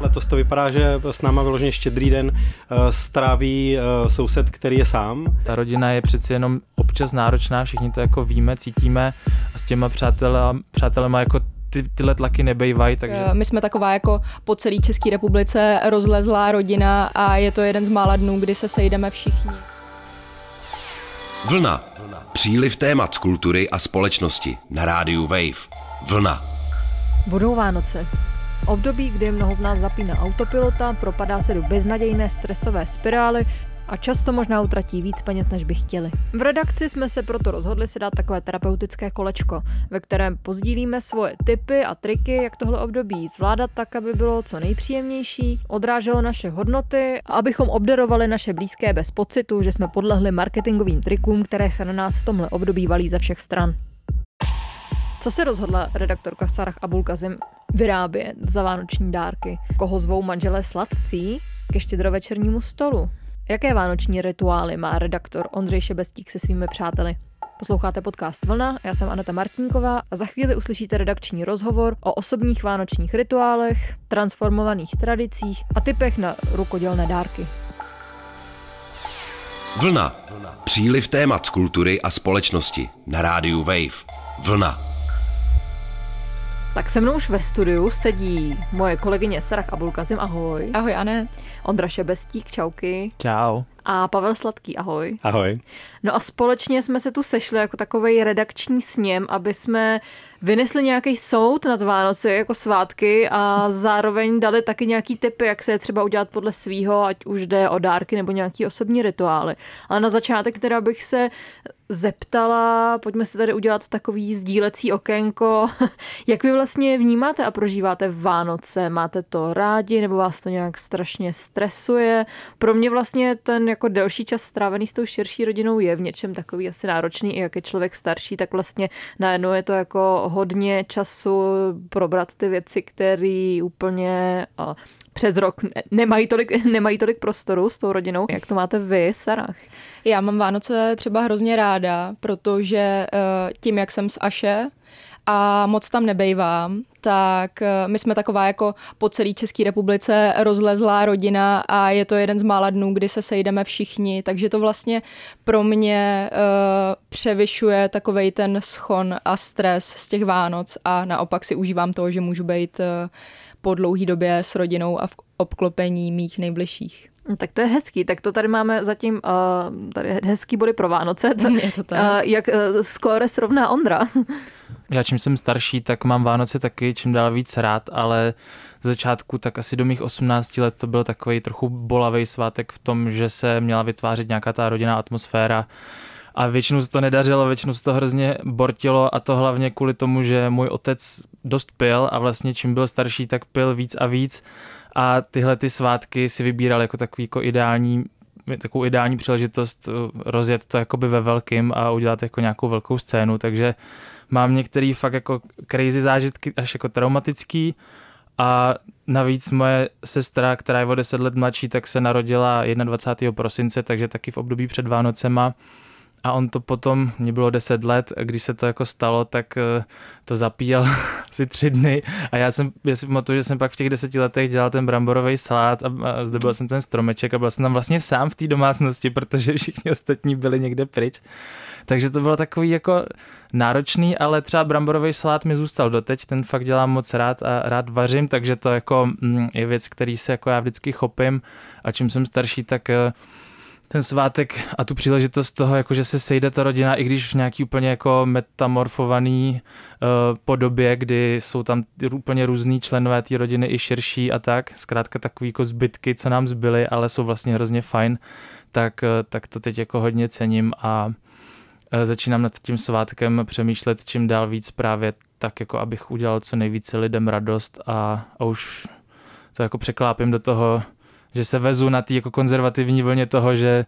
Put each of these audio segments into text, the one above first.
Letos to vypadá, že s náma vyloženě štědrý den eh, stráví eh, soused, který je sám. Ta rodina je přeci jenom občas náročná, všichni to jako víme, cítíme a s těma přátelema, přátelema jako ty, tyhle tlaky nebejvají, takže... My jsme taková jako po celé České republice rozlezlá rodina a je to jeden z mála dnů, kdy se sejdeme všichni. Vlna. Příliv témat z kultury a společnosti na rádiu Wave. Vlna. Budou Vánoce. Období, kdy mnoho z nás zapíná autopilota, propadá se do beznadějné stresové spirály a často možná utratí víc peněz, než by chtěli. V redakci jsme se proto rozhodli si dát takové terapeutické kolečko, ve kterém pozdílíme svoje tipy a triky, jak tohle období zvládat tak, aby bylo co nejpříjemnější, odráželo naše hodnoty a abychom obdarovali naše blízké bez pocitu, že jsme podlehli marketingovým trikům, které se na nás v tomhle období valí ze všech stran. Co se rozhodla redaktorka Sarah Abulkazim vyrábět za vánoční dárky? Koho zvou manželé sladcí ke štědrovečernímu stolu? Jaké vánoční rituály má redaktor Ondřej Šebestík se svými přáteli? Posloucháte podcast Vlna, já jsem Aneta Martinková a za chvíli uslyšíte redakční rozhovor o osobních vánočních rituálech, transformovaných tradicích a typech na rukodělné dárky. Vlna. Příliv témat z kultury a společnosti na rádiu Wave. Vlna. Tak se mnou už ve studiu sedí moje kolegyně Sarah Abulkazim, ahoj. Ahoj, Anet. Ondra Šebestík, čauky. Čau. A Pavel Sladký, ahoj. Ahoj. No a společně jsme se tu sešli jako takový redakční sněm, aby jsme vynesli nějaký soud nad Vánoce jako svátky a zároveň dali taky nějaký typy, jak se je třeba udělat podle svýho, ať už jde o dárky nebo nějaký osobní rituály. Ale na začátek teda bych se zeptala, pojďme si tady udělat takový sdílecí okénko. Jak vy vlastně vnímáte a prožíváte Vánoce? Máte to rádi nebo vás to nějak strašně stresuje? Pro mě vlastně ten jako delší čas strávený s tou širší rodinou je v něčem takový asi náročný, i jak je člověk starší, tak vlastně najednou je to jako hodně času probrat ty věci, které úplně přes rok nemají tolik, nemají tolik prostoru s tou rodinou. Jak to máte vy, Sarah? Já mám Vánoce třeba hrozně ráda, protože eh, tím, jak jsem z Aše, a moc tam nebejvám, tak eh, my jsme taková jako po celé České republice rozlezlá rodina a je to jeden z mála dnů, kdy se sejdeme všichni, takže to vlastně pro mě uh, převyšuje takovej ten schon a stres z těch Vánoc a naopak si užívám toho, že můžu být uh, po dlouhé době s rodinou a v obklopení mých nejbližších. No, tak to je hezký, tak to tady máme zatím uh, tady hezký body pro Vánoce. Co, je to tak. Uh, jak uh, skóre srovná Ondra? Já čím jsem starší, tak mám Vánoce taky čím dál víc rád, ale z začátku tak asi do mých 18 let to byl takový trochu bolavý svátek v tom, že se měla vytvářet nějaká ta rodinná atmosféra a většinou se to nedařilo, většinou se to hrozně bortilo a to hlavně kvůli tomu, že můj otec dost pil a vlastně čím byl starší, tak pil víc a víc. A tyhle ty svátky si vybíral jako takový jako ideální takovou ideální příležitost uh, rozjet to jakoby ve velkým a udělat jako nějakou velkou scénu, takže mám některý fakt jako crazy zážitky, až jako traumatický. A navíc moje sestra, která je o 10 let mladší, tak se narodila 21. prosince, takže taky v období před Vánocema a on to potom, mě bylo 10 let, a když se to jako stalo, tak eh, to zapíjel asi tři dny a já jsem, já si pamatuju, že jsem pak v těch deseti letech dělal ten bramborový salát a, a zde byl jsem ten stromeček a byl jsem tam vlastně sám v té domácnosti, protože všichni ostatní byli někde pryč. Takže to bylo takový jako náročný, ale třeba bramborový salát mi zůstal doteď, ten fakt dělám moc rád a rád vařím, takže to jako mm, je věc, který se jako já vždycky chopím a čím jsem starší, tak eh, ten svátek a tu příležitost toho, jako že se sejde ta rodina, i když v nějaký úplně jako metamorfovaný uh, podobě, kdy jsou tam úplně různý členové té rodiny i širší a tak, zkrátka takový jako zbytky, co nám zbyly, ale jsou vlastně hrozně fajn, tak, uh, tak to teď jako hodně cením a uh, začínám nad tím svátkem přemýšlet čím dál víc právě tak, jako abych udělal co nejvíce lidem radost a, a už to jako překlápím do toho, že se vezu na té jako konzervativní vlně toho, že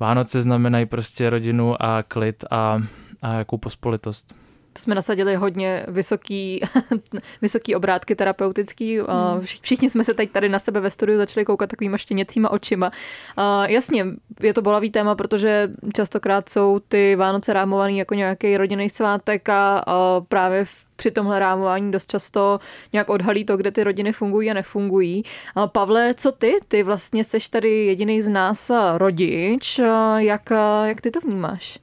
Vánoce znamenají prostě rodinu a klid a, a jakou pospolitost. To jsme nasadili hodně vysoký, vysoký obrátky terapeutický. Hmm. Všichni jsme se teď tady na sebe ve studiu začali koukat takovýma štěněcíma očima. Jasně, je to bolavý téma, protože častokrát jsou ty Vánoce rámovaný jako nějaký rodinný svátek a právě v při tomhle rámování dost často nějak odhalí to, kde ty rodiny fungují a nefungují. Pavle, co ty? Ty vlastně jsi tady jediný z nás rodič. Jak, jak ty to vnímáš?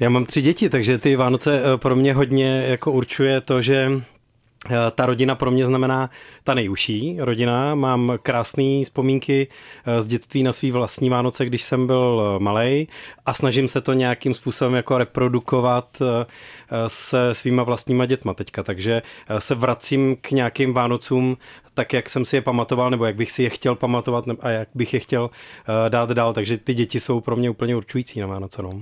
Já mám tři děti, takže ty Vánoce eh, pro mě hodně jako určuje to, že eh, ta rodina pro mě znamená ta nejužší rodina. Mám krásné vzpomínky eh, z dětství na svý vlastní Vánoce, když jsem byl malý a snažím se to nějakým způsobem jako reprodukovat se svýma vlastníma dětma teďka. Takže se vracím k nějakým Vánocům tak, jak jsem si je pamatoval, nebo jak bych si je chtěl pamatovat a jak bych je chtěl dát dál. Takže ty děti jsou pro mě úplně určující na Vánoce. No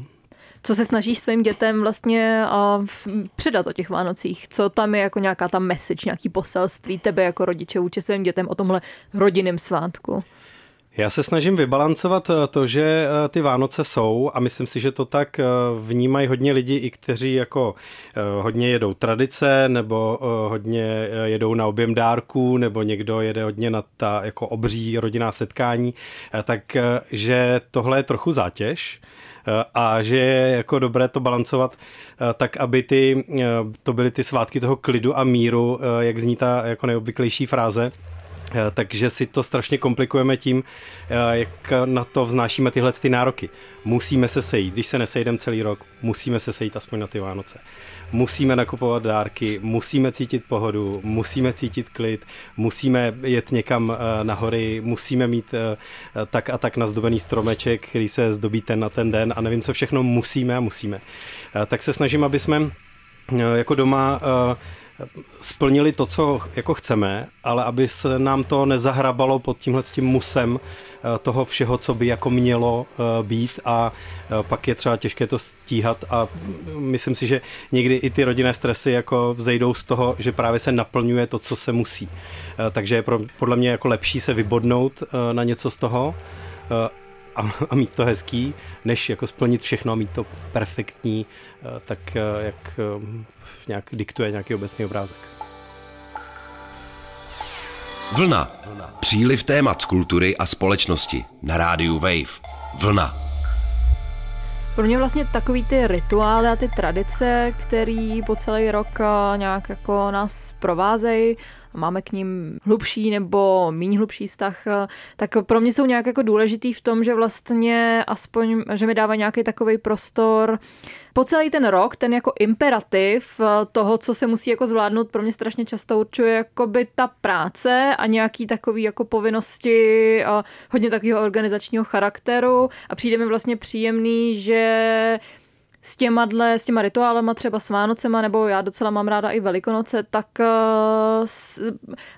co se snažíš svým dětem vlastně uh, předat o těch Vánocích? Co tam je jako nějaká ta message, nějaký poselství tebe jako rodiče vůči svým dětem o tomhle rodinném svátku? Já se snažím vybalancovat eh, to, že eh, ty Vánoce jsou a myslím si, že to tak vnímají hodně lidi, i kteří jako hodně jedou tradice nebo hodně jedou na objem dárků nebo někdo jede hodně na ta jako obří rodinná setkání, tak že tohle je trochu zátěž a že je jako dobré to balancovat eh, tak, aby ty, eh, to byly ty svátky toho klidu a míru, eh, jak zní ta jako nejobvyklejší fráze, takže si to strašně komplikujeme tím, jak na to vznášíme tyhle ty nároky. Musíme se sejít, když se nesejdeme celý rok, musíme se sejít aspoň na ty Vánoce musíme nakupovat dárky, musíme cítit pohodu, musíme cítit klid, musíme jet někam eh, na hory, musíme mít eh, tak a tak nazdobený stromeček, který se zdobí ten na ten den a nevím, co všechno musíme a musíme. Eh, tak se snažím, aby jsme jako doma splnili to, co jako chceme, ale aby se nám to nezahrabalo pod tímhle tím musem eh, toho všeho, co by jako mělo eh, být a eh, pak je třeba těžké to stíhat a myslím si, že někdy i ty rodinné stresy jako vzejdou z toho, že právě se naplňuje to, co se musí. Takže je podle mě jako lepší se vybodnout na něco z toho a, a mít to hezký, než jako splnit všechno a mít to perfektní, eh, tak eh, jak eh, nějak diktuje nějaký obecný obrázek. Vlna. Příliv témat z kultury a společnosti na rádiu Wave. Vlna. Pro mě vlastně takový ty rituály a ty tradice, které po celý rok nějak jako nás provázejí, máme k ním hlubší nebo méně hlubší vztah, tak pro mě jsou nějak jako důležitý v tom, že vlastně aspoň, že mi dává nějaký takový prostor. Po celý ten rok, ten jako imperativ toho, co se musí jako zvládnout, pro mě strašně často určuje jako by ta práce a nějaký takový jako povinnosti, a hodně takového organizačního charakteru. A přijde mi vlastně příjemný, že s těma, dle, s těma rituálema, třeba s Vánocema, nebo já docela mám ráda i Velikonoce, tak uh, s,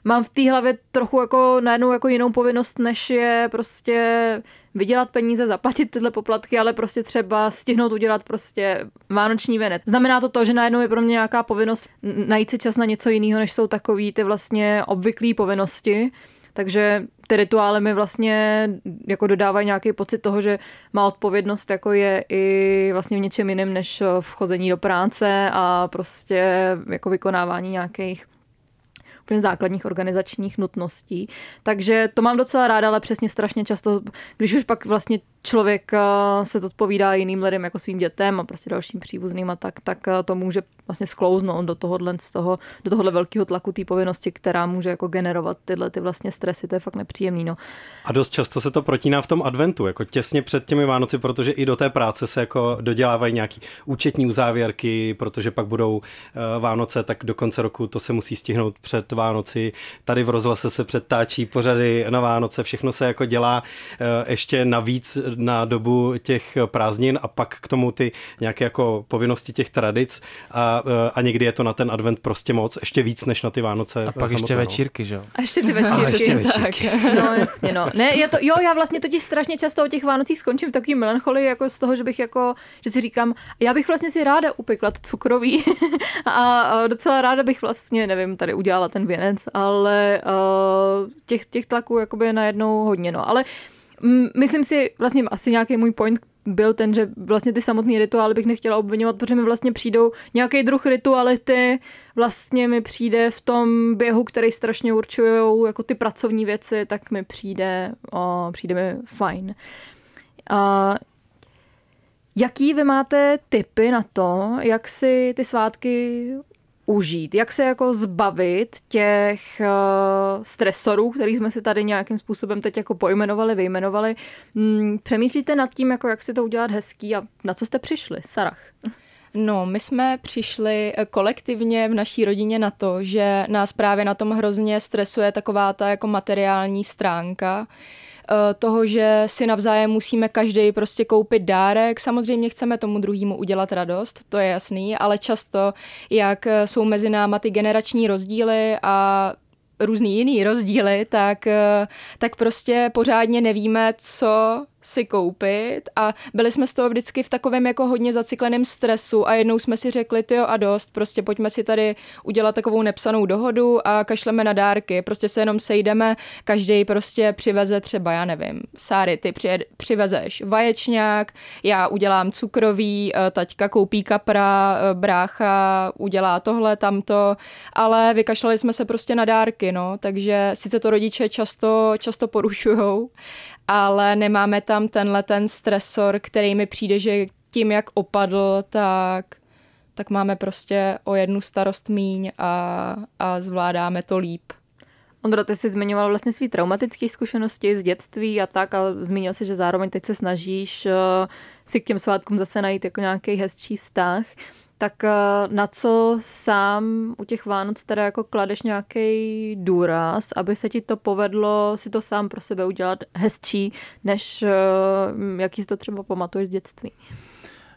mám v té hlavě trochu jako najednou jako jinou povinnost, než je prostě vydělat peníze, zaplatit tyhle poplatky, ale prostě třeba stihnout udělat prostě vánoční venet. Znamená to to, že najednou je pro mě nějaká povinnost najít si čas na něco jiného, než jsou takový ty vlastně obvyklé povinnosti. Takže ty rituály mi vlastně jako dodávají nějaký pocit toho, že má odpovědnost jako je i vlastně v něčem jiném než v do práce a prostě jako vykonávání nějakých základních organizačních nutností. Takže to mám docela ráda, ale přesně strašně často, když už pak vlastně člověk eh, se odpovídá jiným lidem jako svým dětem a prostě dalším příbuzným a tak, tak eh, to může vlastně sklouznout do tohohle, z toho, do tohohle velkého tlaku té povinnosti, která může jako generovat tyhle ty vlastně stresy, to je fakt nepříjemný. No. A dost často se to protíná v tom adventu, jako těsně před těmi Vánoci, protože i do té práce se jako dodělávají nějaký účetní uzávěrky, protože pak budou uh, Vánoce, tak do konce roku to se musí stihnout před Vánoci. Tady v rozhlase se předtáčí pořady na Vánoce, všechno se jako dělá ještě navíc na dobu těch prázdnin a pak k tomu ty nějaké jako povinnosti těch tradic a, e, a někdy je to na ten advent prostě moc, ještě víc než na ty Vánoce. A pak ještě večírky, že jo? A ještě ty večírky, a ještě večírky. tak. No jasně, no. Ne, je to, jo, já vlastně totiž strašně často o těch Vánocích skončím v takový melancholii, jako z toho, že bych jako, že si říkám, já bych vlastně si ráda upekla to cukroví a, a docela ráda bych vlastně, nevím, tady udělala ten věnec, ale uh, těch, těch tlaků jakoby je najednou hodně, no. Ale myslím si, vlastně asi nějaký můj point byl ten, že vlastně ty samotné rituály bych nechtěla obvinovat, protože mi vlastně přijdou nějaký druh rituality, vlastně mi přijde v tom běhu, který strašně určují jako ty pracovní věci, tak mi přijde, o, přijde mi fajn. A jaký vy máte tipy na to, jak si ty svátky užít, jak se jako zbavit těch uh, stresorů, který jsme si tady nějakým způsobem teď jako pojmenovali, vyjmenovali. Hmm, přemýšlíte nad tím, jako jak si to udělat hezký a na co jste přišli, Sarah? No, my jsme přišli eh, kolektivně v naší rodině na to, že nás právě na tom hrozně stresuje taková ta jako materiální stránka, Eh, toho, že si navzájem musíme každý prostě koupit dárek. Samozřejmě chceme tomu druhému udělat radost, to je jasný, ale často, jak jsou mezi náma ty generační rozdíly a různý jiný rozdíly, tak, eh, tak prostě pořádně nevíme, co si koupit a byli jsme z toho vždycky v takovém jako hodně zacykleném stresu a jednou jsme si řekli, jo a dost, prostě pojďme si tady udělat takovou nepsanou dohodu a kašleme na dárky, prostě se jenom sejdeme, každý prostě přiveze třeba, já nevím, Sáry, ty přijed, přivezeš vaječňák, já udělám cukrový, eh, taťka koupí kapra, eh, brácha udělá tohle, tamto, ale vykašlali jsme se prostě na dárky, no, takže sice to rodiče často, často porušujou, ale nemáme tam tenhle ten stresor, který mi přijde, že tím, jak opadl, tak, tak máme prostě o jednu starost míň a, a zvládáme to líp. Ondro, ty jsi zmiňoval vlastně svý traumatické zkušenosti z dětství a tak a zmínil si, že zároveň teď se snažíš uh, si k těm svátkům zase najít jako nějaký hezčí vztah tak eh, na co sám u těch Vánoc teda jako kladeš nějaký důraz, aby se ti to povedlo si to sám pro sebe udělat hezčí, než eh, jaký si to třeba pamatuješ z dětství?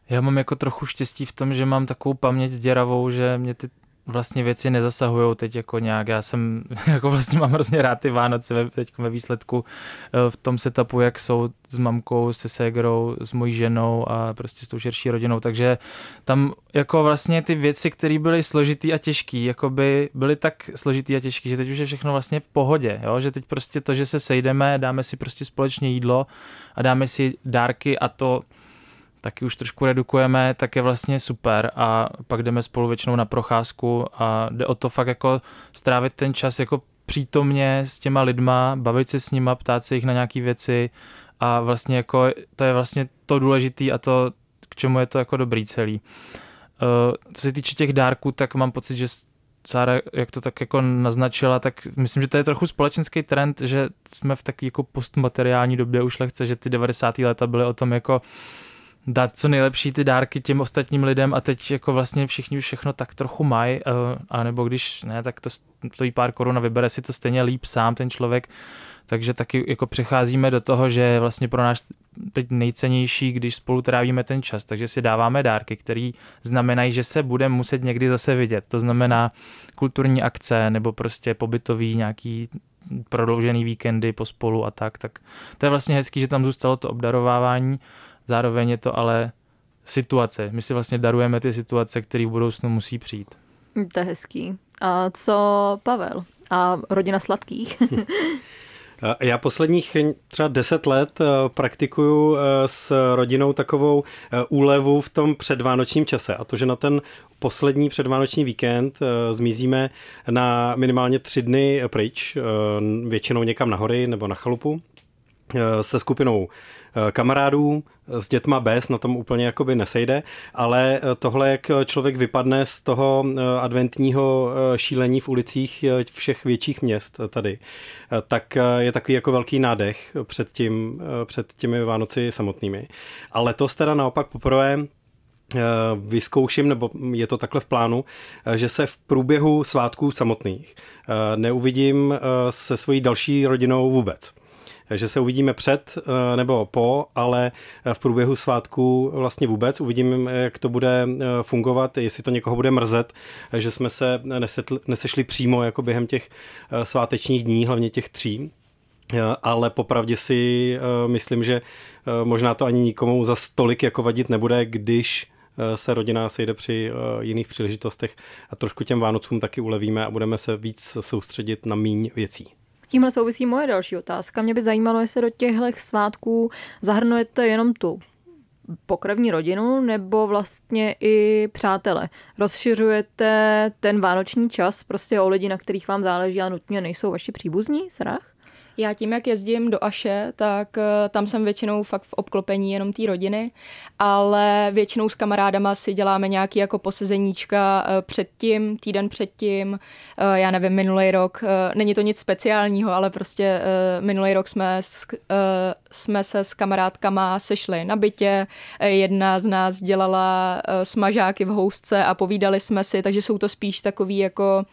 Já mám jako trochu štěstí v tom, že mám takovou paměť děravou, že mě ty vlastně věci nezasahují teď jako nějak. Já jsem, jako vlastně mám hrozně rád ty Vánoce teď ve výsledku eh, v tom setupu, jak jsou s mamkou, se ségrou, s mojí ženou a prostě s tou širší rodinou, takže tam jako vlastně ty věci, které byly složitý a těžký, jako by byly tak složitý a těžký, že teď už je všechno vlastně v pohodě, jo? že teď prostě to, že se sejdeme, dáme si prostě společně jídlo a dáme si dárky a to taky už trošku redukujeme, tak je vlastně super a pak jdeme spolu většinou na procházku a jde o to fakt jako strávit ten čas jako přítomně s těma lidma, bavit se s nima, ptát se jich na nějaké věci a vlastně jako to je vlastně to důležité a to, k čemu je to jako dobrý celý. Uh, co se týče těch dárků, tak mám pocit, že Sára, jak to tak jako naznačila, tak myslím, že to je trochu společenský trend, že jsme v takové jako postmateriální době už lehce, že ty 90. leta byly o tom jako dát co nejlepší ty dárky těm ostatním lidem a teď jako vlastně všichni už všechno tak trochu mají, uh, a nebo když ne, tak to stojí pár korun a vybere si to stejně líp sám ten člověk, takže taky jako přecházíme do toho, že je vlastně pro nás teď nejcennější, když spolu trávíme ten čas, takže si dáváme dárky, které znamenají, že se budeme muset někdy zase vidět. To znamená kulturní akce nebo prostě pobytový nějaký prodloužený víkendy pospolu a tak, tak to je vlastně hezký, že tam zůstalo to obdarovávání zároveň je to ale situace. My si vlastně darujeme ty situace, které v budoucnu musí přijít. To je hezký. A co Pavel? A rodina sladkých? Já posledních třeba deset let eh, praktikuju eh, s rodinou takovou eh, úlevu v tom předvánočním čase a to, že na ten poslední předvánoční víkend zmizíme na minimálně tři dny pryč, většinou někam na hory nebo na chalupu se skupinou Eh, kamarádů, s dětma bez, na tom úplně jakoby nesejde, ale eh, tohle, jak člověk vypadne z toho eh, adventního šílení v ulicích všech větších měst tady, tak je takový jako velký nádech před, tím, před těmi Vánoci samotnými. A letos teda naopak poprvé vyzkouším, nebo je to takhle v plánu, že se v průběhu svátků samotných neuvidím se svojí další rodinou vůbec že se uvidíme před eh, nebo po, ale v průběhu svátku vlastně vůbec. Uvidíme, jak to bude eh, fungovat, jestli to někoho bude mrzet, že jsme se nesetli, nesešli přímo jako během těch eh, svátečních dní, hlavně těch tří. Ale popravdě si myslím, že možná to ani nikomu za stolik jako vadit nebude, když se rodina sejde při jiných příležitostech a trošku těm Vánocům taky ulevíme a budeme se víc soustředit na míň věcí tímhle souvisí moje další otázka. Mě by zajímalo, jestli do těchto svátků zahrnujete jenom tu pokrevní rodinu nebo vlastně i přátele. Rozšiřujete ten vánoční čas prostě o lidi, na kterých vám záleží a nutně nejsou vaši příbuzní, Sarah? Já tím, jak jezdím do Aše, tak uh, tam jsem většinou fakt v obklopení jenom té rodiny, ale většinou s kamarádama si děláme nějaký jako posezeníčka uh, předtím, týden předtím, uh, já nevím, minulý rok, není to nic speciálního, ale prostě minulý rok jsme, jsme se s kamarádkama sešli na bytě, jedna z nás dělala smažáky v housce a povídali jsme si, takže jsou to spíš takový jako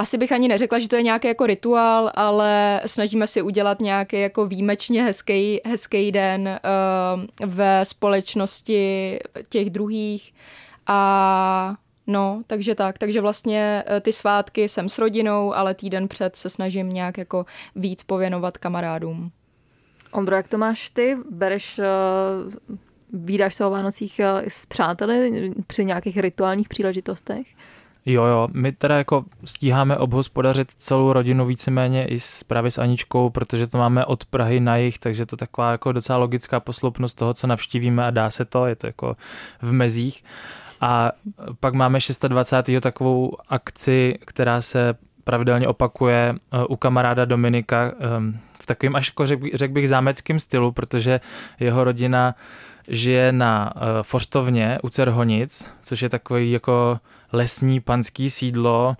asi bych ani neřekla, že to je nějaký jako rituál, ale snažíme si udělat nějaký jako výjimečně hezký, hezký den uh, ve společnosti těch druhých a No, takže tak. Takže vlastně eh, ty svátky jsem s rodinou, ale týden před se snažím nějak jako víc pověnovat kamarádům. Ondro, jak to máš ty? Bereš, uh, výdáš se o Vánocích s přáteli při nějakých rituálních příležitostech? Jo, jo, my teda jako stíháme obhospodařit celou rodinu víceméně i s, právě s Aničkou, protože to máme od Prahy na jich, takže to taková jako docela logická posloupnost toho, co navštívíme a dá se to, je to jako v mezích. A pak máme 26. takovou akci, která se pravidelně opakuje eh, u kamaráda Dominika ehm, v takovém až jako řekl bych zámeckém stylu, protože jeho rodina žije na uh, Forstovně u Cerhonic, což je takový jako lesní panský sídlo,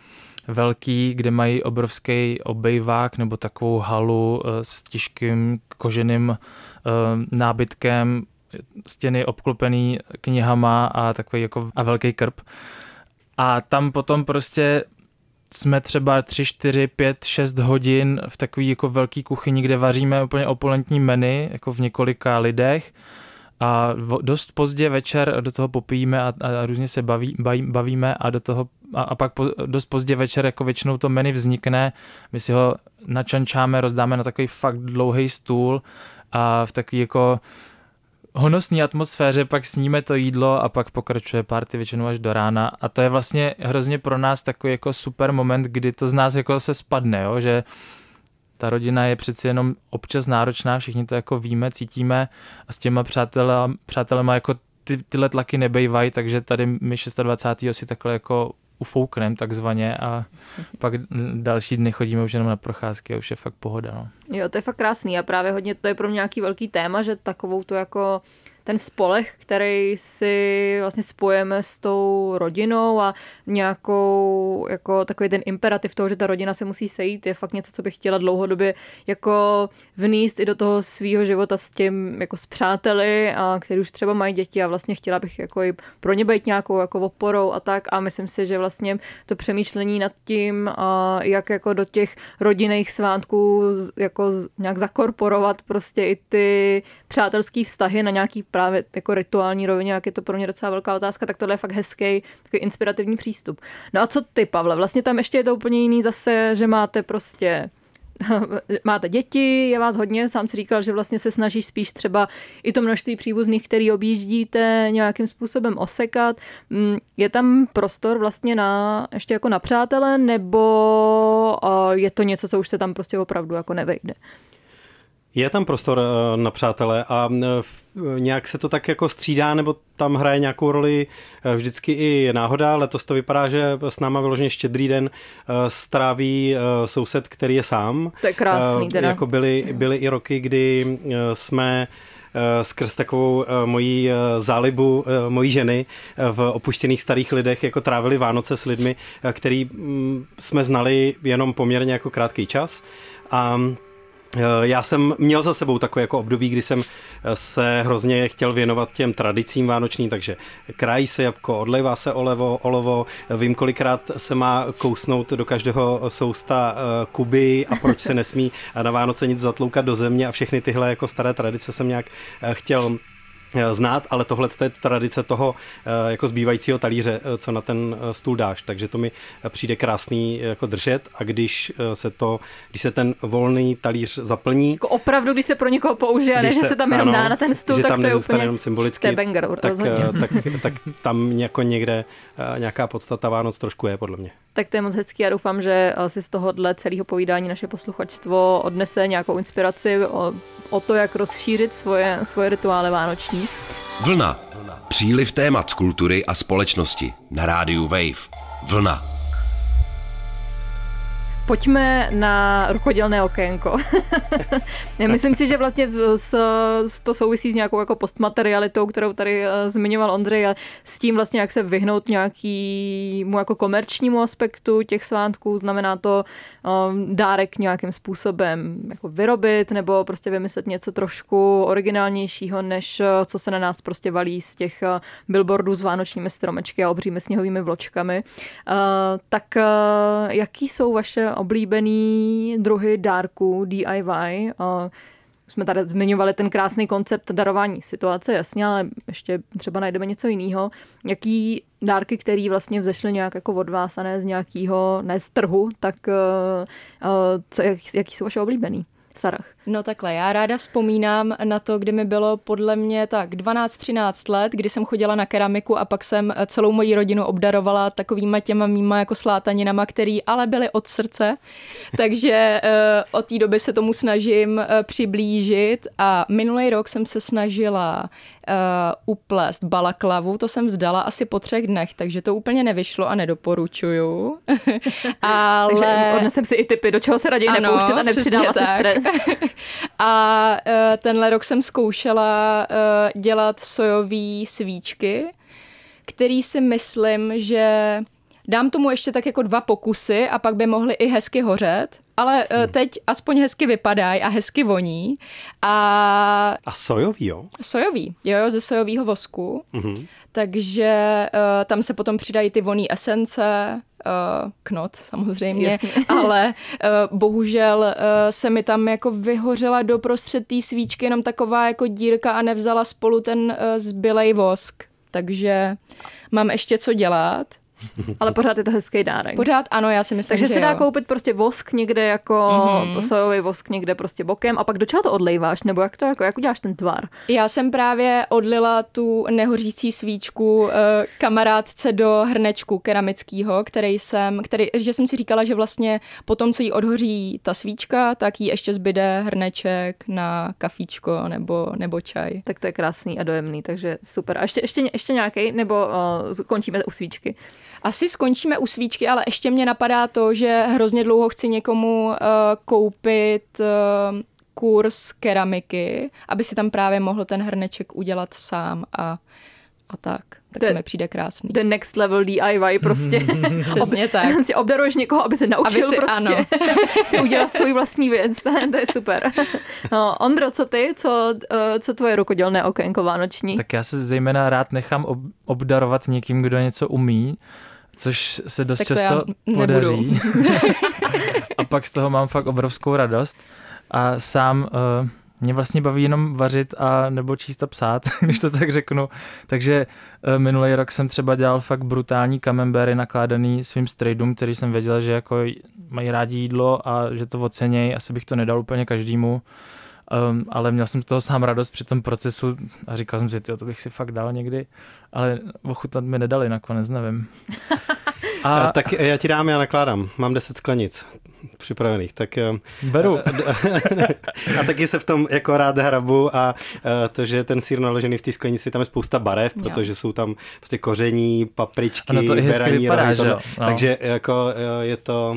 velký, kde mají obrovský obejvák nebo takovou halu uh, s těžkým koženým uh, nábytkem, stěny obklopený knihama a takový jako a velký krb. A tam potom prostě jsme třeba 3, 4, 5, 6 hodin v takové jako velké kuchyni, kde vaříme úplně opulentní menu, jako v několika lidech a dost pozdě večer do toho popijíme a, a různě se baví, baví, bavíme a do toho a, a pak po, dost pozdě večer jako většinou to menu vznikne, my si ho načančáme, rozdáme na takový fakt dlouhý stůl a v takový jako honosné atmosféře pak sníme to jídlo a pak pokračuje party většinou až do rána a to je vlastně hrozně pro nás takový jako super moment, kdy to z nás jako se spadne, jo? že ta rodina je přeci jenom občas náročná, všichni to jako víme, cítíme a s těma přátelema, jako ty, tyhle tlaky nebejvají, takže tady my 26. si takhle jako ufouknem takzvaně a pak další dny chodíme už jenom na procházky a už je fakt pohoda. No. Jo, to je fakt krásný a právě hodně to je pro mě nějaký velký téma, že takovou tu jako ten spolech, který si vlastně spojeme s tou rodinou a nějakou, jako takový ten imperativ toho, že ta rodina se musí sejít, je fakt něco, co bych chtěla dlouhodobě jako vníst i do toho svého života s tím, jako s přáteli, a který už třeba mají děti a vlastně chtěla bych jako i pro ně být nějakou jako oporou a tak. A myslím si, že vlastně to přemýšlení nad tím, jak jako do těch rodinných svátků jako nějak zakorporovat prostě i ty přátelské vztahy na nějaký právě jako rituální rovině, jak je to pro mě docela velká otázka, tak tohle je fakt hezký, takový inspirativní přístup. No a co ty, Pavle? Vlastně tam ještě je to úplně jiný zase, že máte prostě máte děti, je vás hodně, sám si říkal, že vlastně se snažíš spíš třeba i to množství příbuzných, který objíždíte, nějakým způsobem osekat. Mm, je tam prostor vlastně na, ještě jako na přátele, nebo je to něco, co už se tam prostě opravdu jako nevejde? Je tam prostor eh, na přátelé a eh, nějak se to tak jako střídá, nebo tam hraje nějakou roli eh, vždycky i náhoda. Letos to vypadá, že s náma vyloženě štědrý den stráví soused, který je sám. To je krásný teda. Jako byly, byly i roky, kdy jsme skrz takovou mojí zálibu mojí ženy v opuštěných starých lidech jako trávili Vánoce s lidmi, který mm, jsme znali jenom poměrně jako krátký čas. A Eh, já jsem měl za sebou takové jako období, kdy jsem eh, se hrozně chtěl věnovat těm tradicím vánočním, takže krají se jabko, odlejvá se olevo, olovo, vím kolikrát se má kousnout do každého sousta eh, kuby a proč se nesmí na Vánoce nic zatloukat do země a všechny tyhle jako staré tradice jsem nějak chtěl. Eh, znát, ale tohle je tradice toho eh, jako zbývajícího talíře, eh, co na ten stůl dáš, takže to mi přijde krásný jako držet a když se to, když se ten volný talíř zaplní. Jako opravdu, když se pro někoho použije a ne, že se tam jenom ano, dá na ten stůl, že tak tam to je úplně jenom symbolicky, to je banger, tak, tak, tak, tam jako někde nějaká podstata Vánoc trošku je, podle mě. Tak to je moc hezký a doufám, že eh, si z tohohle celého povídání naše posluchačstvo odnese nějakou inspiraci o, o to, jak rozšířit svoje, svoje rituály vánoční. Vlna. Příliv témat z kultury a společnosti na rádiu Wave. Vlna. Pojďme na rukodělné okénko. Myslím si, že vlastně s, to souvisí s nějakou jako postmaterialitou, kterou tady uh, zmiňoval Ondřej a s tím vlastně, jak se vyhnout nějakému jako komerčnímu aspektu těch svátků. Znamená to um, dárek nějakým způsobem jako vyrobit nebo prostě vymyslet něco trošku originálnějšího, než uh, co se na nás prostě valí z těch billboardů s vánočními stromečky a obřími sněhovými vločkami. Uh, tak uh, jaký jsou vaše oblíbený druhy dárků DIY. Jsme tady zmiňovali ten krásný koncept darování situace, jasně, ale ještě třeba najdeme něco jiného. Jaký dárky, které vlastně vzešly nějak jako od vás a ne z nějakého, ne z trhu, tak co, jak, jaký jsou vaše oblíbený? Sarah. No takhle, já ráda vzpomínám na to, kdy mi bylo podle mě tak 12-13 let, kdy jsem chodila na keramiku a pak jsem celou moji rodinu obdarovala takovýma těma mýma jako slátaninama, který ale byly od srdce. Takže uh, od té doby se tomu snažím uh, přiblížit a minulý rok jsem se snažila uh, uplést balaklavu, to jsem vzdala asi po třech dnech, takže to úplně nevyšlo a nedoporučuju. ale... Takže odnesem si i typy, do čeho se raději ano, nepouštět a nepřidávat si stres. A uh, tenhle rok jsem zkoušela uh, dělat sojové svíčky, který si myslím, že dám tomu ještě tak jako dva pokusy a pak by mohly i hezky hořet, ale uh, teď aspoň hezky vypadají a hezky voní. A, a sojový, jo? Sojový, jo, jo ze sojového vosku. Mm-hmm. Takže uh, tam se potom přidají ty voný esence, uh, knot samozřejmě, Jasně. ale uh, bohužel uh, se mi tam jako vyhořela do prostřed té svíčky jenom taková jako dírka a nevzala spolu ten uh, zbylej vosk. Takže mám ještě co dělat. Ale pořád je to hezký dárek. Pořád ano, já si myslím, Takže že se dá jo. koupit prostě vosk někde jako mm-hmm. sojový vosk někde prostě bokem a pak do čeho to odlejváš? Nebo jak to jako, jak uděláš ten tvar? Já jsem právě odlila tu nehořící svíčku uh, kamarádce do hrnečku keramického, který jsem, který, že jsem si říkala, že vlastně po tom, co jí odhoří ta svíčka, tak jí ještě zbyde hrneček na kafíčko nebo, nebo čaj. Tak to je krásný a dojemný, takže super. A ještě, ještě, ještě nějaký, nebo uh, končíme u svíčky? Asi skončíme u svíčky, ale ještě mě napadá to, že hrozně dlouho chci někomu uh, koupit uh, kurz keramiky, aby si tam právě mohl ten hrneček udělat sám a, a tak. Tak to, to mi přijde krásný. The next level DIY prostě. Přesně tak. Si obdaruješ někoho, aby se naučil aby si, prostě ano. si udělat svůj vlastní věc. to je super. No, Ondro, co ty? Co, uh, co tvoje rukodělné okénko vánoční? Tak já se zejména rád nechám ob- obdarovat někým, kdo něco umí což se dost často podaří. a pak z toho mám fakt obrovskou radost. A sám uh, mě vlastně baví jenom vařit a nebo číst a psát, když to tak řeknu. Takže uh, minulý rok jsem třeba dělal fakt brutální kamembery nakládaný svým strejdům, který jsem věděl, že jako mají rádi jídlo a že to ocenějí. Asi bych to nedal úplně každému. Um, ale měl jsem z toho sám radost při tom procesu a říkal jsem si, to bych si fakt dal někdy, ale ochutnat mi nedali nakonec, nevím. A, a tak já ti dám, já nakládám. Mám 10 sklenic připravených. Tak, Beru. A, a taky se v tom jako rád hrabu a to, že ten sír naložený v té sklenici, tam je spousta barev, jo. protože jsou tam prostě koření, papričky, beraní, vypadá, rohy, to, no. takže jako je to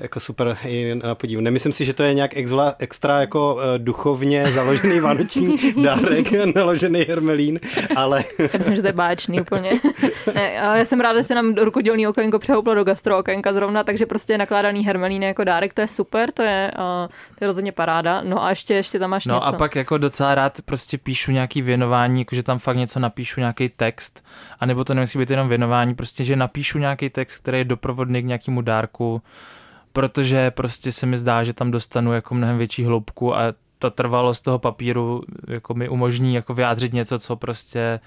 jako super i na podív. Nemyslím si, že to je nějak extra, extra jako uh, duchovně založený vánoční dárek, naložený hermelín, ale... Já myslím, že to je báječný úplně. ne, já jsem ráda, že se nám rukodělný okénko přehouplo do gastro okénka zrovna, takže prostě nakládaný hermelín jako dárek, to je super, to je, uh, to je rozhodně paráda. No a ještě, ještě tam máš no něco. a pak jako docela rád prostě píšu nějaký věnování, jakože tam fakt něco napíšu, nějaký text, anebo to nemusí být jenom věnování, prostě, že napíšu nějaký text, který je doprovodný k nějakému dárku, protože prostě se mi zdá, že tam dostanu jako mnohem větší hloubku a ta trvalost toho papíru jako mi umožní jako vyjádřit něco, co prostě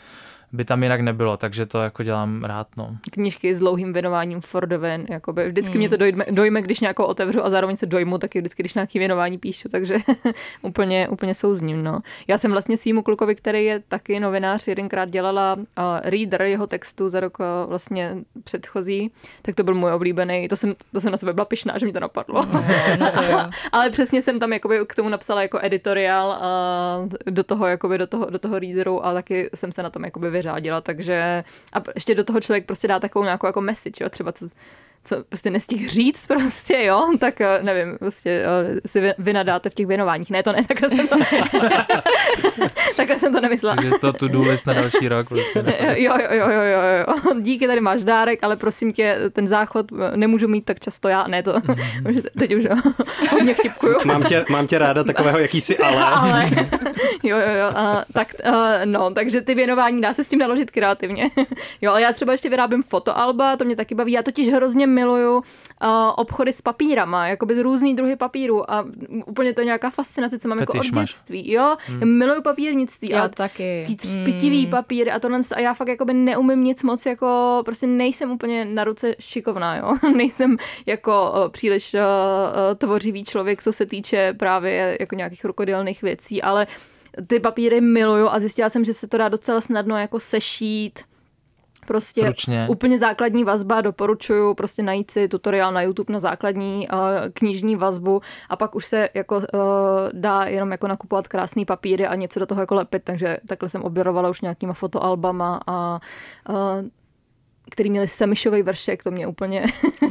by tam jinak nebylo, takže to jako dělám rád, no. Knížky s dlouhým věnováním for the win, jakoby vždycky hmm. mě to dojme, dojme, když nějakou otevřu a zároveň se dojmu, taky vždycky, když nějaký věnování píšu, takže úplně, úplně souzním, no. Já jsem vlastně svýmu klukovi, který je taky novinář, jedenkrát dělala uh, reader jeho textu za rok uh, vlastně předchozí, tak to byl můj oblíbený, to jsem, to jsem na sebe byla pišná, že mi to napadlo. No, no to Ale přesně jsem tam jakoby k tomu napsala jako editoriál uh, do toho, jakoby do toho, do toho readeru a taky jsem se na tom jakoby vyřádila, takže a ještě do toho člověk prostě dá takovou nějakou jako message, jo, třeba co, co prostě nestih říct prostě, jo, tak eh, nevím, prostě eh, si vy, nadáte v těch věnováních. Ne, to ne, takhle jsem to, takhle jsem to nemyslela. Takže z toho tu do na další rok. Prostě jo, jo, jo, jo, jo, jo, díky, tady máš dárek, ale prosím tě, ten záchod eh, nemůžu mít tak často já, ne, to, teď už jo, hodně vtipkuju. Mám tě, mám tě ráda takového jakýsi ale. ale. jo, jo, jo, a, tak, uh, no, takže ty věnování dá se s tím naložit kreativně. jo, ale já třeba ještě vyrábím fotoalba, to mě taky baví, já totiž hrozně miluju uh, obchody s papírama, jakoby různý druhy papíru a úplně to je nějaká fascinace, co mám Fetiš jako od dětství. Jo, hmm. miluju papírnictví. Já a taky. Víc hmm. pitivý papír a tohle a já fakt jakoby neumím nic moc jako, prostě nejsem úplně na ruce šikovná, jo. nejsem jako uh, příliš uh, tvořivý člověk, co se týče právě jako nějakých rukodělných věcí, ale ty papíry miluju a zjistila jsem, že se to dá docela snadno jako sešít Prostě Ručně. úplně základní vazba, doporučuju prostě najít si tutoriál na YouTube na základní uh, knižní vazbu a pak už se jako uh, dá jenom jako nakupovat krásný papíry a něco do toho jako lepit, takže takhle jsem obdarovala už nějakýma fotoalbama a uh, který měli semišový vršek, to mě úplně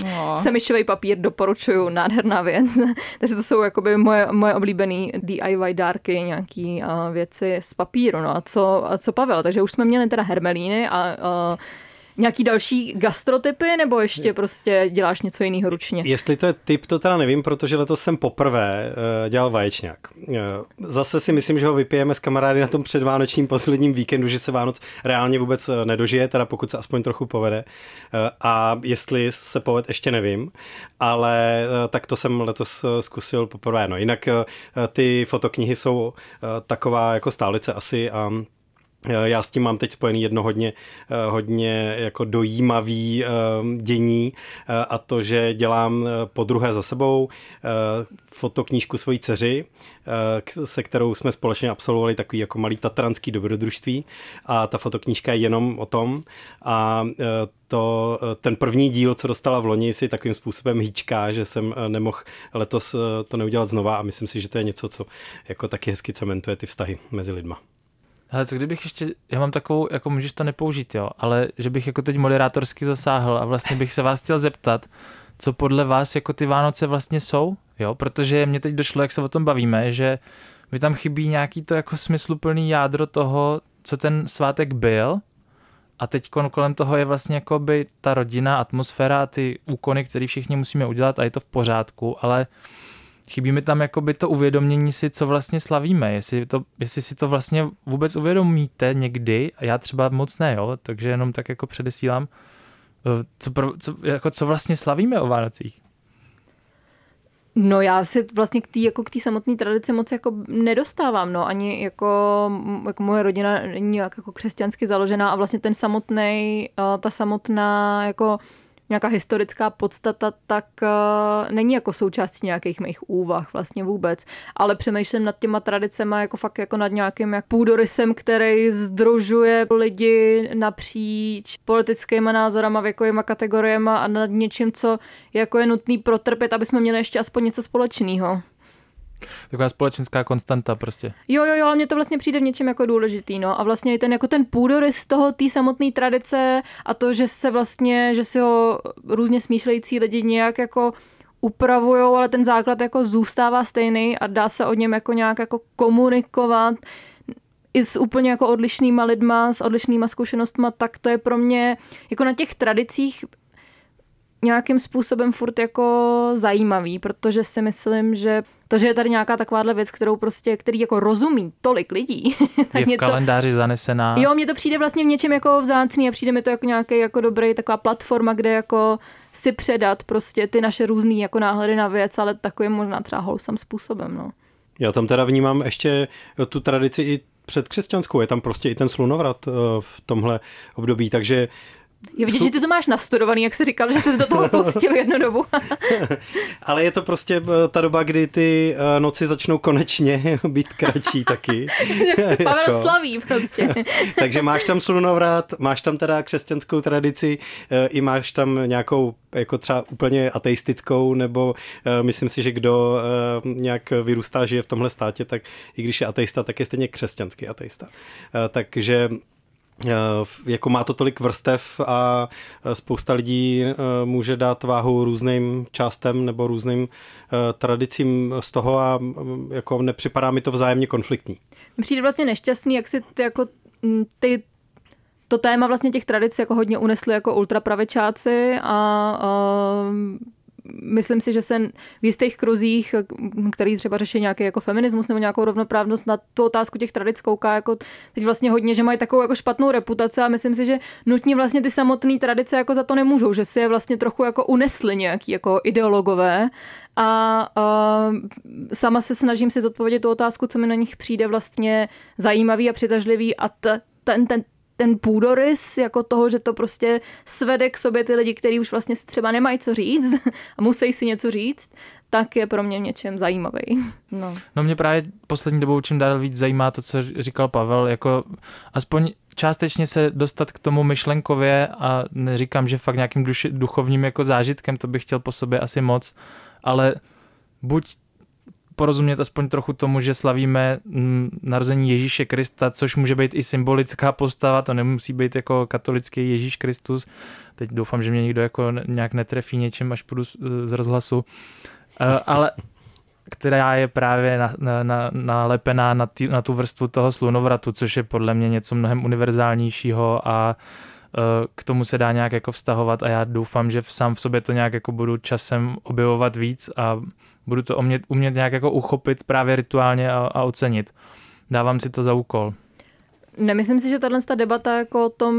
no. semišový papír doporučuju, nádherná věc. Takže to jsou jakoby moje, moje oblíbené DIY dárky, nějaký uh, věci z papíru. No a co, a co Pavel? Takže už jsme měli teda hermelíny a uh, Nějaký další gastrotypy, nebo ještě prostě děláš něco jiného ručně? Jestli to je typ, to teda nevím, protože letos jsem poprvé uh, dělal vaječňák. Uh, zase si myslím, že ho vypijeme s kamarády na tom předvánočním posledním víkendu, že se Vánoc reálně vůbec eh, nedožije, teda pokud se aspoň trochu povede. A jestli se poved, ještě nevím, ale tak to jsem letos zkusil poprvé. No jinak ty fotoknihy jsou taková jako stálice asi a Eh, já s tím mám teď spojený jedno hodně, eh, hodně jako dojímavý eh, dění a to, že dělám po druhé za sebou fotoknížku svojí dceři, se kterou jsme společně absolvovali takový jako malý tatranský dobrodružství a ta fotoknížka je jenom o tom a to, ten první díl, co dostala v loni, si takovým způsobem hýčká, že jsem nemohl letos to neudělat znova a myslím si, že to je něco, co jako taky hezky cementuje ty vztahy mezi lidma. Ale co kdybych ještě, já mám takovou, jako můžeš to nepoužít, jo, ale že bych jako teď moderátorsky zasáhl a vlastně bych se vás chtěl zeptat, co podle vás jako ty Vánoce vlastně jsou, jo, protože mě teď došlo, jak se o tom bavíme, že mi tam chybí nějaký to jako smysluplný jádro toho, co ten svátek byl a teď kolem toho je vlastně jako by ta rodina, atmosféra a ty úkony, které všichni musíme udělat a je to v pořádku, ale chybí mi tam jakoby to uvědomění si, co vlastně slavíme, jestli, to, jestli si to vlastně vůbec uvědomíte někdy, a já třeba moc ne, jo, takže jenom tak jako předesílám, eh, co, co, jako co vlastně slavíme o Vánocích. No já si vlastně k té jako k samotné tradici moc jako nedostávám, no ani jako, jako moje rodina není nějak jako křesťansky založená a vlastně ten samotný, eh, ta samotná jako nějaká historická podstata, tak uh, není jako součástí nějakých mých úvah vlastně vůbec. Ale přemýšlím nad těma tradicemi jako fakt jako nad nějakým jak půdorysem, který združuje lidi napříč politickými názorama, věkovými kategoriemi a nad něčím, co jako je nutný protrpět, aby jsme měli ještě aspoň něco společného. Taková společenská konstanta prostě. Jo, jo, jo, ale mně to vlastně přijde v něčem jako důležitý, no. A vlastně i ten jako ten půdorys toho, té samotné tradice a to, že se vlastně, že si ho různě smýšlející lidi nějak jako upravujou, ale ten základ jako zůstává stejný a dá se o něm jako nějak jako komunikovat i s úplně jako odlišnýma lidma, s odlišnýma zkušenostma, tak to je pro mě jako na těch tradicích nějakým způsobem furt jako zajímavý, protože si myslím, že to, že je tady nějaká takováhle věc, kterou prostě, který jako rozumí tolik lidí. tak je v kalendáři to, zanesená. Jo, mně to přijde vlastně v něčem jako vzácný a přijde mi to jako nějaký jako dobrý taková platforma, kde jako si předat prostě ty naše různé jako náhledy na věc, ale takovým možná třeba holsam způsobem, no. Já tam teda vnímám ještě tu tradici i předkřesťanskou, je tam prostě i ten slunovrat v tomhle období, takže je vidět, Jsou... že ty to máš nastudovaný, jak jsi říkal, že jsi do toho pustil jednu dobu. Ale je to prostě eh, ta doba, kdy ty eh, noci začnou konečně být kratší taky. jak se Pavel jako. slaví prostě. Takže máš tam slunovrat, máš tam teda křesťanskou tradici, eh, i máš tam nějakou jako třeba úplně ateistickou, nebo myslím si, že kdo nějak vyrůstá, žije v tomhle státě, tak i když je ateista, tak je stejně křesťanský ateista. Takže jako má to tolik vrstev a eh, spousta lidí eh, může dát váhu různým částem nebo různým tradicím z toho a mm, jako nepřipadá mi to vzájemně konfliktní. Přijde vlastně nešťastný, jak si ty, jako mm, ty to téma vlastně těch tradic jako hodně unesli jako ultrapravečáci a, a myslím si, že se v jistých kruzích, který třeba řeší nějaký jako feminismus nebo nějakou rovnoprávnost, na tu otázku těch tradic kouká jako teď vlastně hodně, že mají takovou jako špatnou reputaci a myslím si, že nutně vlastně ty samotné tradice jako za to nemůžou, že si je vlastně trochu jako unesli nějaký jako ideologové a a sama se snažím si zodpovědět tu otázku, co mi na nich přijde vlastně zajímavý a přitažlivý a t, ten, ten, ten půdorys jako toho, že to prostě svede k sobě ty lidi, kteří už vlastně třeba nemají co říct a musí si něco říct, tak je pro mě něčem zajímavý. No. no mě právě poslední dobou čím dál víc zajímá to, co říkal Pavel, jako aspoň částečně se dostat k tomu myšlenkově a neříkám, že fakt nějakým duši, duchovním jako zážitkem, to bych chtěl po sobě asi moc, ale buď porozumět aspoň trochu tomu, že slavíme mm, narození Ježíše Krista, což může být i symbolická postava, to nemusí být jako katolický Ježíš Kristus. Teď doufám, že mě někdo jako nějak netrefí něčím, až půjdu z rozhlasu. Eh, ale která je právě nalepená na, na, na, na tu vrstvu toho slunovratu, což je podle mě něco mnohem univerzálnějšího a eh, k tomu se dá nějak jako vztahovat a já doufám, že sám v sobě to nějak jako budu časem objevovat víc a budu to umět, umět nějak jako uchopit právě rituálně a, a ocenit. Dávám si to za úkol. Nemyslím si, že tahle debata jako o tom,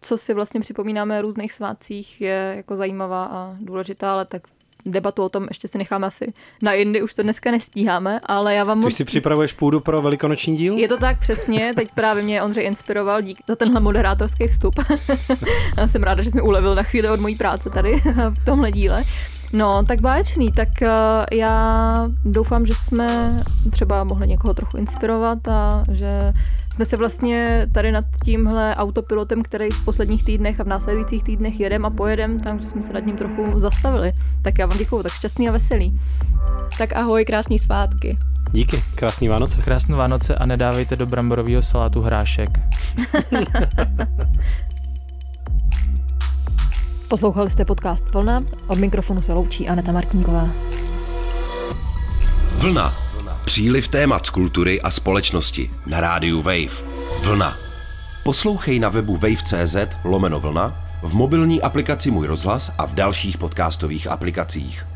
co si vlastně připomínáme o různých svátcích, je jako zajímavá a důležitá, ale tak debatu o tom ještě si necháme asi na jindy, už to dneska nestíháme, ale já vám Ty moc... si připravuješ půdu pro velikonoční díl? Je to tak přesně, teď právě mě Ondřej inspiroval dík za tenhle moderátorský vstup. já jsem ráda, že jsi mi ulevil na chvíli od mojí práce tady v tomhle díle. No, tak báječný, tak uh, já doufám, že jsme třeba mohli někoho trochu inspirovat a že jsme se vlastně tady nad tímhle autopilotem, který v posledních týdnech a v následujících týdnech jedem a pojedem, takže jsme se nad ním trochu zastavili. Tak já vám děkuju, tak šťastný a veselý. Tak ahoj, krásný svátky. Díky, krásný Vánoce. Krásnou Vánoce a nedávejte do bramborového salátu hrášek. Poslouchali jste podcast Vlna, od mikrofonu se loučí Aneta Martinková. Vlna. Příliv témat z kultury a společnosti na rádiu Wave. Vlna. Poslouchej na webu wave.cz lomeno vlna, v mobilní aplikaci Můj rozhlas a v dalších podcastových aplikacích.